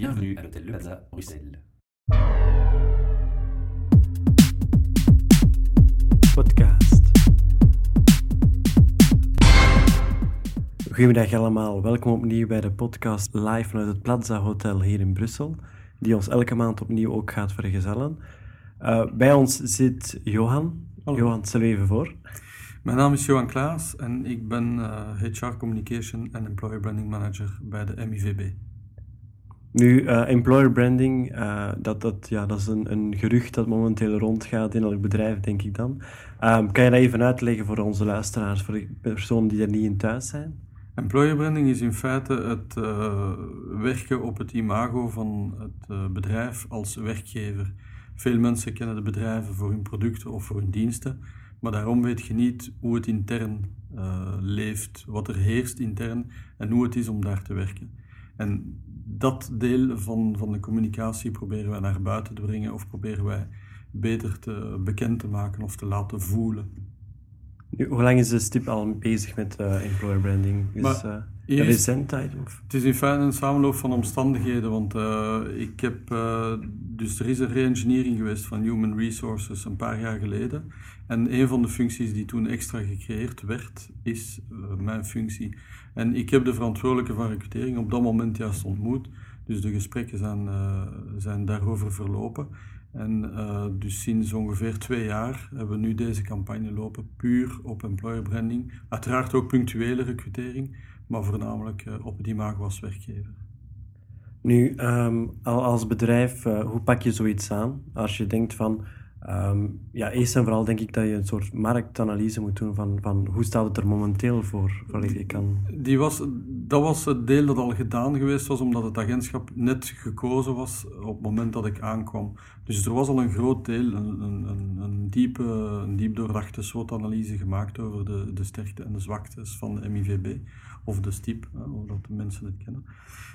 Bienvenue à l'hôtel Le Plaza, Bruxelles. podcast. Goedemiddag allemaal, welkom opnieuw bij de podcast live vanuit het Plaza Hotel hier in Brussel, die ons elke maand opnieuw ook gaat vergezellen. Uh, bij ons zit Johan. Hallo. Johan, stel je even voor. Mijn naam is Johan Klaas en ik ben uh, HR Communication en Employer Branding Manager bij de MIVB. Nu, uh, employer branding, uh, dat, dat, ja, dat is een, een gerucht dat momenteel rondgaat in elk bedrijf, denk ik dan. Um, kan je dat even uitleggen voor onze luisteraars, voor de personen die er niet in thuis zijn? Employer branding is in feite het uh, werken op het imago van het bedrijf als werkgever. Veel mensen kennen de bedrijven voor hun producten of voor hun diensten, maar daarom weet je niet hoe het intern leeft, wat er heerst intern en hoe het is om daar te werken. En dat deel van, van de communicatie proberen wij naar buiten te brengen of proberen wij beter te, bekend te maken of te laten voelen. Nu, hoe lang is de STIP al bezig met uh, employer branding? Is maar, een recent tijd? Of? Het is in feite een samenloop van omstandigheden, want uh, ik heb, dus er is een re-engineering geweest van Human Resources een paar jaar geleden. En een van de functies die toen extra gecreëerd werd, is mijn functie. En ik heb de verantwoordelijke van recrutering op dat moment juist ontmoet. Dus de gesprekken zijn, zijn daarover verlopen. En uh, dus sinds ongeveer twee jaar hebben we nu deze campagne lopen, puur op employer branding. Uiteraard ook punctuele recrutering, maar voornamelijk uh, op het imago als werkgever. Nu, um, als bedrijf, uh, hoe pak je zoiets aan? Als je denkt van, um, ja, eerst en vooral denk ik dat je een soort marktanalyse moet doen van, van hoe staat het er momenteel voor? Je kan... Die was, dat was het deel dat al gedaan geweest was, omdat het agentschap net gekozen was op het moment dat ik aankwam. Dus er was al een groot deel, een, een, een, diepe, een diep doordachte SWOT-analyse gemaakt over de, de sterkte en de zwaktes van de MIVB, of de STIP, hoe dat de mensen het kennen.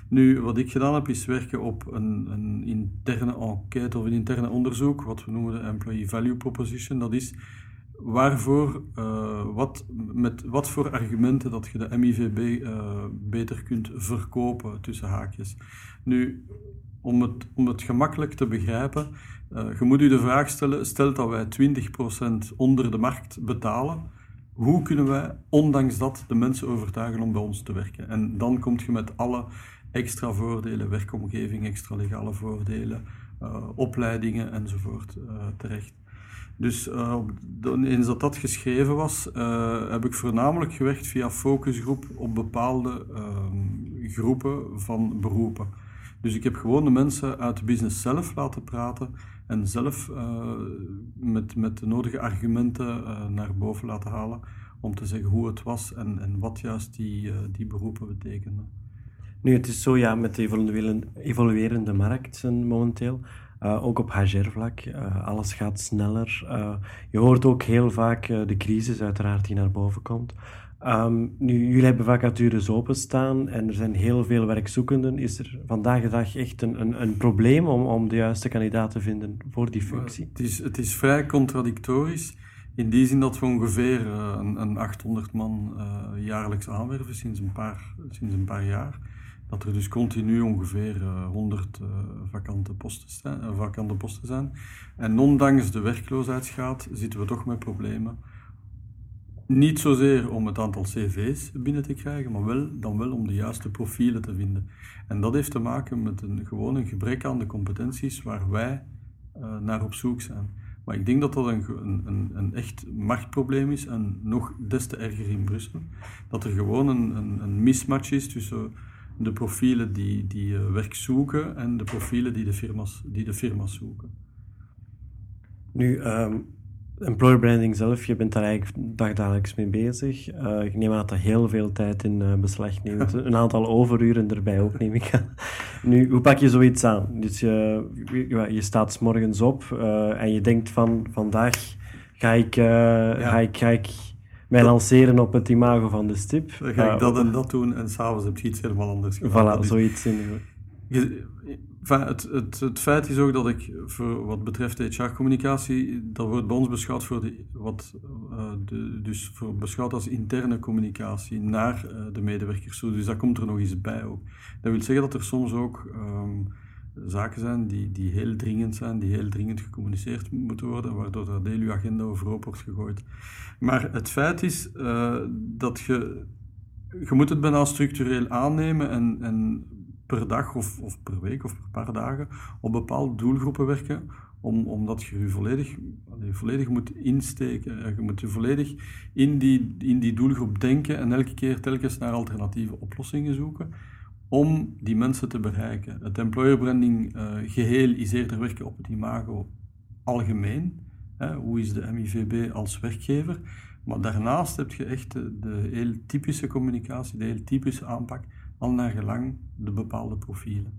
Nu, wat ik gedaan heb, is werken op een, een interne enquête of een interne onderzoek, wat we noemen de Employee Value Proposition. Dat is waarvoor, uh, wat, met wat voor argumenten dat je de MIVB uh, beter kunt verkopen tussen haakjes. Nu, om het, om het gemakkelijk te begrijpen, je moet u de vraag stellen, stelt dat wij 20% onder de markt betalen, hoe kunnen wij ondanks dat de mensen overtuigen om bij ons te werken? En dan kom je met alle extra voordelen, werkomgeving, extra legale voordelen, opleidingen enzovoort terecht. Dus uh, eens dat dat geschreven was, heb ik voornamelijk gewerkt via focusgroep op bepaalde uh, groepen van beroepen. Dus ik heb gewoon de mensen uit de business zelf laten praten en zelf uh, met, met de nodige argumenten naar boven laten halen om te zeggen hoe het was en, en wat juist die, die beroepen betekenden. Nu, het is zo ja, met de evoluerende, evoluerende markten momenteel. Ook op HR-vlak. Alles gaat sneller. Je hoort ook heel vaak de crisis, uiteraard, die naar boven komt. Um, nu, jullie hebben vacatures openstaan en er zijn heel veel werkzoekenden. Is er vandaag de dag echt een, een, een probleem om, om de juiste kandidaat te vinden voor die functie? Het is, het is vrij contradictorisch. In die zin dat we ongeveer een, een 800 man jaarlijks aanwerven sinds een paar, sinds een paar jaar dat er dus continu ongeveer uh, 100 uh, vakante, posten zijn, vakante posten zijn. En ondanks de werkloosheidsgraad zitten we toch met problemen. Niet zozeer om het aantal cv's binnen te krijgen, maar wel, dan wel om de juiste profielen te vinden. En dat heeft te maken met een, gewoon een gebrek aan de competenties waar wij uh, naar op zoek zijn. Maar ik denk dat dat een, een, een echt marktprobleem is en nog des te erger in Brussel. Dat er gewoon een, een, een mismatch is tussen de profielen die, die uh, werk zoeken en de profielen die de firma's, die de firma's zoeken. Nu, um, employer branding zelf, je bent daar eigenlijk dagdagelijks mee bezig. Uh, ik neem aan dat dat heel veel tijd in uh, beslag neemt. Een aantal overuren erbij ook, neem ik aan. Nu, hoe pak je zoiets aan? Dus je, je, je staat s morgens op en je denkt van, vandaag ga ik, ja. ga ik, ga ik mij lanceren op het imago van de stip. Dan ga ik dat en dat doen en s'avonds heb je iets helemaal anders gedaan. Voilà, zoiets in. Het, het, het feit is ook dat ik, voor wat betreft HR-communicatie, dat wordt bij ons beschouwd, voor de, wat, uh, de, dus voor, beschouwd als interne communicatie naar uh, de medewerkers toe. Dus dat komt er nog eens bij ook. Dat wil zeggen dat er soms ook um, zaken zijn die, die heel dringend zijn, die heel dringend gecommuniceerd moeten worden, waardoor er de hele agenda overhoop wordt gegooid. Maar het feit is uh, dat je, je moet het bijna structureel aannemen en, en per dag of, of per week of per paar dagen op bepaalde doelgroepen werken, om, omdat je je volledig, je volledig moet insteken. Je moet je volledig in die, in die doelgroep denken en elke keer telkens naar alternatieve oplossingen zoeken om die mensen te bereiken. Het employer branding uh, geheel is eerder werken op het imago algemeen. Hè, hoe is de MIVB als werkgever? Maar daarnaast heb je echt de, de heel typische communicatie, de heel typische aanpak al naar gelang de bepaalde profielen.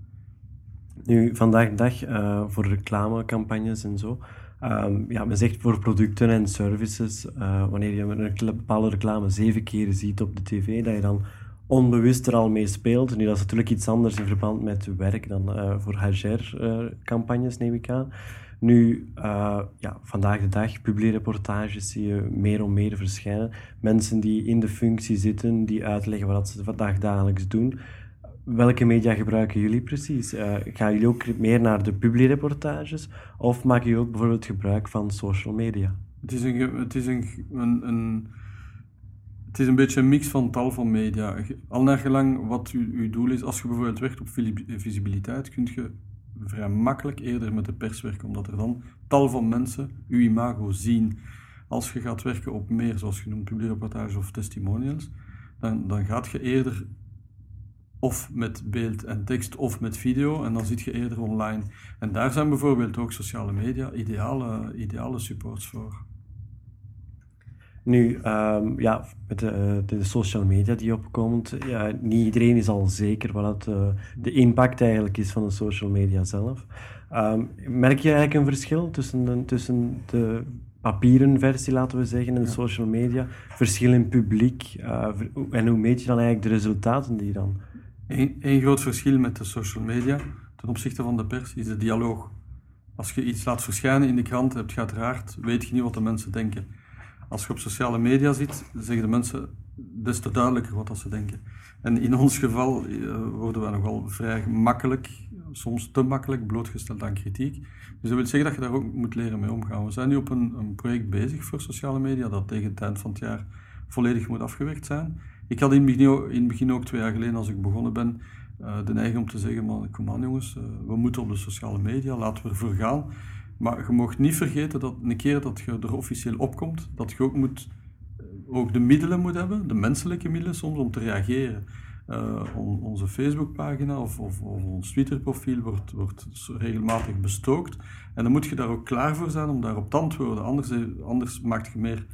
Nu, vandaag de dag uh, voor reclamecampagnes en zo. Um, ja, men zegt voor producten en services, uh, wanneer je een bepaalde reclame zeven keer ziet op de tv, dat je dan onbewust er al mee speelt. Nu, dat is natuurlijk iets anders in verband met werk dan uh, voor HR-campagnes, neem ik aan. Nu, uh, ja, vandaag de dag, publiereportages zie je meer en meer verschijnen. Mensen die in de functie zitten, die uitleggen wat ze vandaag dagelijks doen. Welke media gebruiken jullie precies? Uh, gaan jullie ook meer naar de publiereportages of maken jullie ook bijvoorbeeld gebruik van social media? Het is een, het is een, een het is een beetje een mix van tal van media. Al naar gelang wat uw doel is, als je bijvoorbeeld werkt op visibiliteit, kun je vrij makkelijk eerder met de pers werken, omdat er dan tal van mensen uw imago zien. Als je gaat werken op meer, zoals je noemt, publiekreportage of testimonials, dan, dan gaat je eerder of met beeld en tekst of met video en dan zit je eerder online. En daar zijn bijvoorbeeld ook sociale media ideale, ideale supports voor. Nu, um, ja, met de, de, social media die opkomen, ja, niet iedereen is al zeker wat het, uh, de impact eigenlijk is van de social media zelf. Um, merk je eigenlijk een verschil tussen de, tussen de papieren versie, laten we zeggen, en de social media? Verschil in publiek? Uh, en hoe meet je dan eigenlijk de resultaten die dan... Eén groot verschil met de social media ten opzichte van de pers is de dialoog. Als je iets laat verschijnen in de krant, hebt je uiteraard, weet je niet wat de mensen denken. Als je op sociale media zit, zeggen de mensen des te duidelijker wat ze denken. En in ons geval uh, worden we nogal vrij makkelijk, soms te makkelijk, blootgesteld aan kritiek. Dus dat wil zeggen dat je daar ook moet leren mee omgaan. We zijn nu op een, een project bezig voor sociale media dat tegen het eind van het jaar volledig moet afgewerkt zijn. Ik had in het begin, in het begin ook twee jaar geleden, als ik begonnen ben, uh, de neiging om te zeggen, kom aan jongens, uh, we moeten op de sociale media, laten we ervoor gaan. Maar je mag niet vergeten dat een keer dat je er officieel opkomt, dat je ook, moet, eh, ook de middelen moet hebben, de menselijke middelen soms, om te reageren. On, onze Facebookpagina of, of, of ons Twitterprofiel wordt, wordt regelmatig bestookt. En dan moet je daar ook klaar voor zijn om daarop te antwoorden. Anders, eh, anders maakt je meer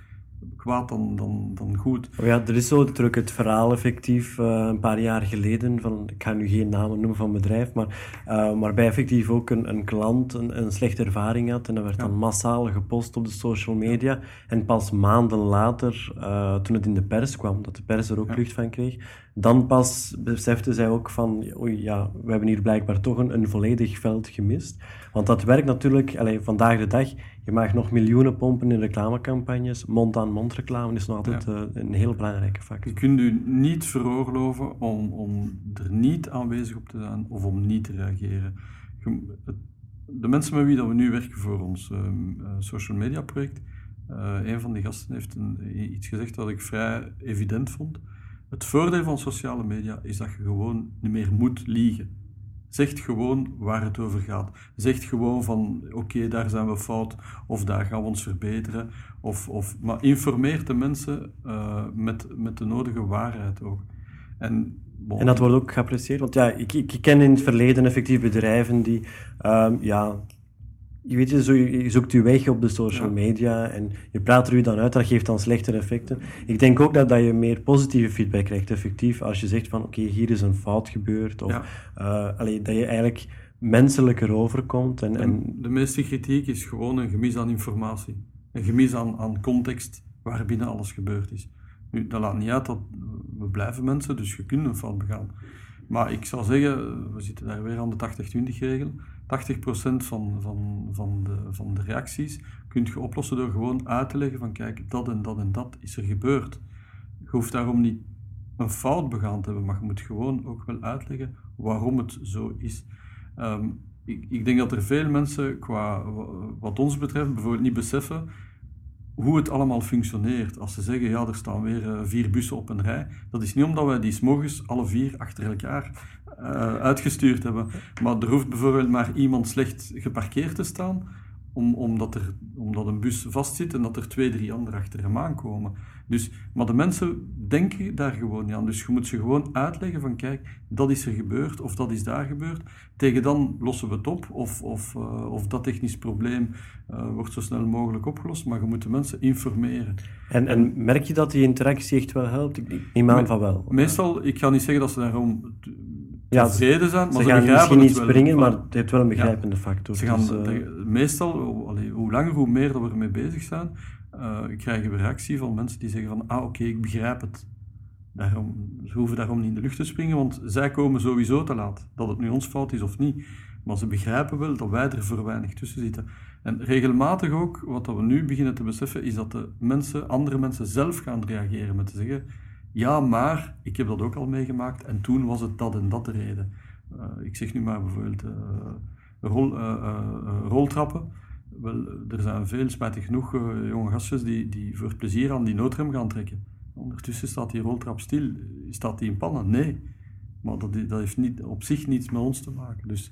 kwaad dan, dan, dan goed. Oh ja, er is zo terug het verhaal effectief uh, een paar jaar geleden, van, ik ga nu geen namen noemen van bedrijf, maar uh, waarbij effectief ook een, een klant een, een slechte ervaring had en dat werd dan massaal gepost op de social media. En pas maanden later, uh, toen het in de pers kwam, dat de pers er ook ja. lucht van kreeg, dan pas besefte zij ook van, oei ja, we hebben hier blijkbaar toch een, een volledig veld gemist. Want dat werkt natuurlijk, allez, vandaag de dag, je mag nog miljoenen pompen in reclamecampagnes. Mond-aan-mond reclame is nog altijd ja. uh, een heel belangrijke factor. Je kunt u niet veroorloven om, om er niet aanwezig op te zijn of om niet te reageren. De mensen met wie dat we nu werken voor ons uh, social media project, uh, een van die gasten heeft een, iets gezegd dat ik vrij evident vond. Het voordeel van sociale media is dat je gewoon niet meer moet liegen. Zegt gewoon waar het over gaat. Zegt gewoon van oké, daar zijn we fout of daar gaan we ons verbeteren. Of, of, maar informeert de mensen uh, met, met de nodige waarheid ook. En, en dat wordt ook geapprecieerd, want ja, ik, ik, ken in het verleden effectief bedrijven die um, ja, je weet je, zo, je zoekt je weg op de social media en je praat er u dan uit, dat geeft dan slechtere effecten. Ik denk ook dat, dat je meer positieve feedback krijgt, effectief, als je zegt van oké, okay, hier is een fout gebeurd, of ja. uh, allee, dat je eigenlijk menselijker overkomt. En, en... De meeste kritiek is gewoon een gemis aan informatie, een gemis aan, aan context waarbinnen alles gebeurd is. Nu, dat laat niet uit dat we blijven mensen, dus je kunt een fout begaan. Maar ik zou zeggen, we zitten daar weer aan de 80-20 regel. 80% van, van, van, de, van de reacties kun je oplossen door gewoon uit te leggen van kijk, dat en dat en dat is er gebeurd. Je hoeft daarom niet een fout begaan te hebben, maar je moet gewoon ook wel uitleggen waarom het zo is. Ehm, ik, ik, denk dat er veel mensen, qua wat ons betreft, bijvoorbeeld niet beseffen hoe het allemaal functioneert. Als ze zeggen, ja, er staan weer uh, vier bussen op een rij, dat is niet omdat wij die s'morgens alle vier achter elkaar uh, uitgestuurd hebben. Maar er hoeft bijvoorbeeld maar iemand slecht geparkeerd te staan, om, omdat, er, omdat een bus vastzit en dat er twee, drie anderen achter hem aankomen. Dus, maar de mensen denken daar gewoon niet aan. Dus je moet ze gewoon uitleggen van kijk, dat is er gebeurd of dat is daar gebeurd. Tegen dan lossen we het op of, of, uh, of dat technisch probleem uh, wordt zo snel mogelijk opgelost. Maar je moet de mensen informeren. En, en merk je dat die interactie echt wel helpt? Ik neem aan van wel. Meestal, ik ga niet zeggen dat ze daarom ja, tevreden zijn, maar ze, ze gaan misschien niet springen, maar het heeft wel een begrijpende ja, factor. Ze gaan, dus, uh... meestal, allee, hoe langer hoe meer dat we ermee bezig zijn, uh, krijgen we reactie van mensen die zeggen van, ah oké, okay, ik begrijp het. Daarom, ze hoeven daarom niet in de lucht te springen, want zij komen sowieso te laat. Dat het nu ons fout is of niet. Maar ze begrijpen wel dat wij er voor weinig tussen zitten. En regelmatig ook, wat we nu beginnen te beseffen, is dat de mensen, andere mensen zelf gaan reageren met te zeggen ja, maar ik heb dat ook al meegemaakt en toen was het dat en dat de reden. Uh, ik zeg nu maar bijvoorbeeld uh, rol, roltrappen. Wel, er zijn veel, spijtig genoeg, jonge gastjes die, die voor plezier aan die noodrem gaan trekken. Ondertussen staat die roltrap stil. Staat die in pannen? Nee. Maar dat, dat heeft niet, op zich niets met ons te maken. Dus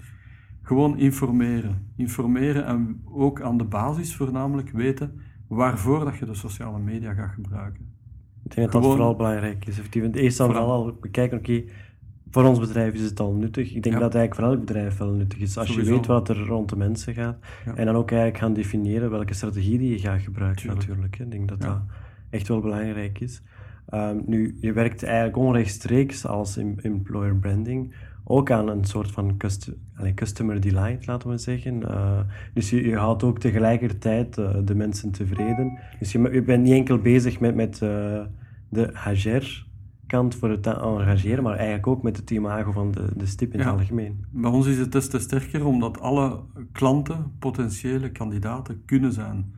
gewoon informeren. Informeren en ook aan de basis voornamelijk weten waarvoor dat je de sociale media gaat gebruiken. Ik denk dat dat vooral belangrijk is. Eerst dan vooral al bekijken, oké, voor ons bedrijf is het al nuttig. Ik denk dat het eigenlijk voor elk bedrijf wel nuttig is. Als je weet wat er rond de mensen gaat. En dan ook eigenlijk gaan definiëren welke strategie die je gaat gebruiken natuurlijk. Ik denk dat dat echt wel belangrijk is. Um, nu, je werkt eigenlijk onrechtstreeks als employer branding ook aan een soort van customer delight, laten we zeggen. Uh, dus je, je, houdt ook tegelijkertijd uh, de mensen tevreden. Dus je, je, bent niet enkel bezig met, met uh, de HR-kant voor het engageren, maar eigenlijk ook met het imago van de, de stip in ja, het algemeen. Bij ons is het des te sterker omdat alle klanten potentiële kandidaten kunnen zijn.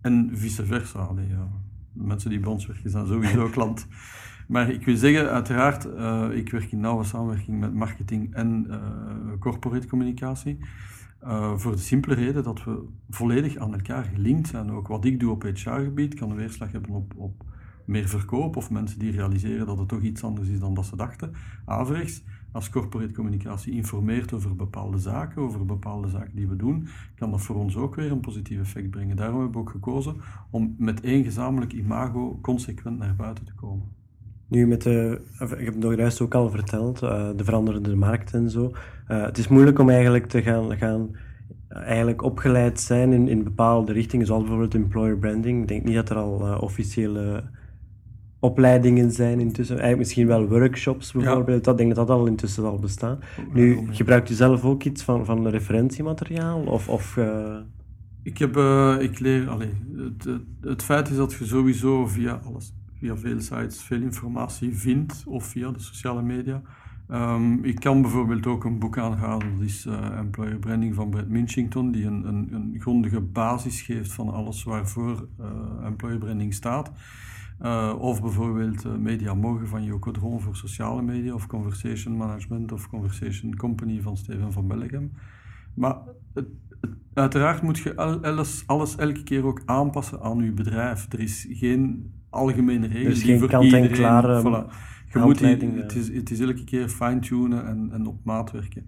En vice versa. Allee, ja. Mensen die bij ons werken zijn sowieso klant. Maar ik wil zeggen, uiteraard, uh, ik werk in nauwe samenwerking met marketing en uh, corporate communicatie. Uh, voor de simpele reden dat we volledig aan elkaar gelinkt zijn. Ook wat ik doe op HR-gebied kan een weerslag hebben op, op meer verkoop of mensen die realiseren dat het toch iets anders is dan dat ze dachten. Averechts, als corporate communicatie informeert over bepaalde zaken, over bepaalde zaken die we doen, kan dat voor ons ook weer een positief effect brengen. Daarom hebben we ook gekozen om met één gezamenlijk imago consequent naar buiten te komen. Nu, met de, ik heb het nog juist ook al verteld, uh, de veranderende markt en zo. Uh, het is moeilijk om eigenlijk te gaan, gaan eigenlijk opgeleid zijn in, in bepaalde richtingen, zoals bijvoorbeeld employer branding. Ik denk niet dat er al uh, officiële opleidingen zijn intussen. Eigenlijk misschien wel workshops bijvoorbeeld. Ja. Dat denk dat dat al intussen al bestaat. Nu, gebruikt u zelf ook iets van, van referentiemateriaal? Of, of Ik, heb, ik leer... Allez, het, het, het feit is dat je sowieso via alles via veel sites veel informatie vindt of via de sociale media. Um, ik kan bijvoorbeeld ook een boek aanhalen, dat is uh, Employer Branding van Brett Minchington, die een, een, een, grondige basis geeft van alles waarvoor uh, Employer Branding staat. Uh, of bijvoorbeeld Media Morgen van Joko Dron voor sociale media, of Conversation Management of Conversation Company van Steven van Bellegem. Maar het, uiteraard moet je alles, alles elke keer ook aanpassen aan je bedrijf. Er is geen algemene regels. Dus geen kant-en-klare voilà. Je moet die, het, is, het is elke keer fine-tunen en, en op maat werken.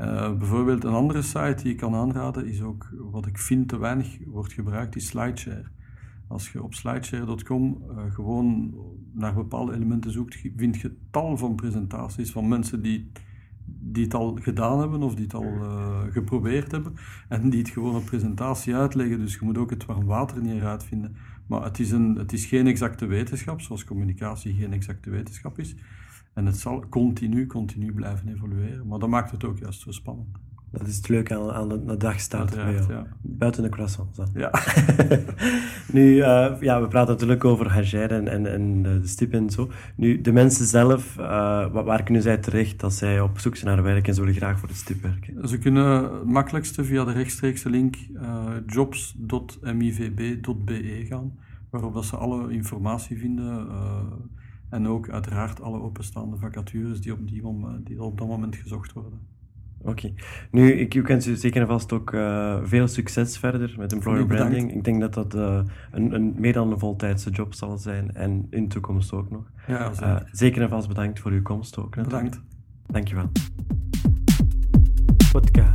Uh, bijvoorbeeld een andere site die ik kan aanraden is ook, wat ik vind te weinig wordt gebruikt, is SlideShare. Als je op slideshare.com uh, gewoon naar bepaalde elementen zoekt, vind je tal van presentaties van mensen die, die het al gedaan hebben of die het al uh, geprobeerd hebben en die het gewoon op presentatie uitleggen. Dus je moet ook het warm water niet eruit vinden. Maar het is, een, het is geen exacte wetenschap, zoals communicatie geen exacte wetenschap is. En het zal continu, continu blijven evolueren. Maar dat maakt het ook juist zo spannend. Dat is het leuke aan, aan de, de dagstart bij Uiteraard, jou. ja. Buiten de croissants dan. Ja. nu, eh, ja, we praten natuurlijk over Hager en, en, en de, de stip en zo. Nu, de mensen zelf, eh, waar, waar kunnen zij terecht als zij op zoek zijn naar werk en ze willen graag voor de stip werken? Ze kunnen het makkelijkste via de rechtstreekse link eh, jobs.mivb.be gaan, waarop dat ze alle informatie vinden en ook uiteraard alle openstaande vacatures die op, die, mom- die op dat moment gezocht worden. Oké. Nu, ik, ik wens u zeker en vast ook eh, veel succes verder met employer branding. Ik denk dat dat eh, een, een, meer dan een voltijdse job zal zijn en in de toekomst ook nog. Ja, Eh, zeker. zeker en vast bedankt voor uw komst ook. natuurlijk. Bedankt. Dankjewel. Podcast.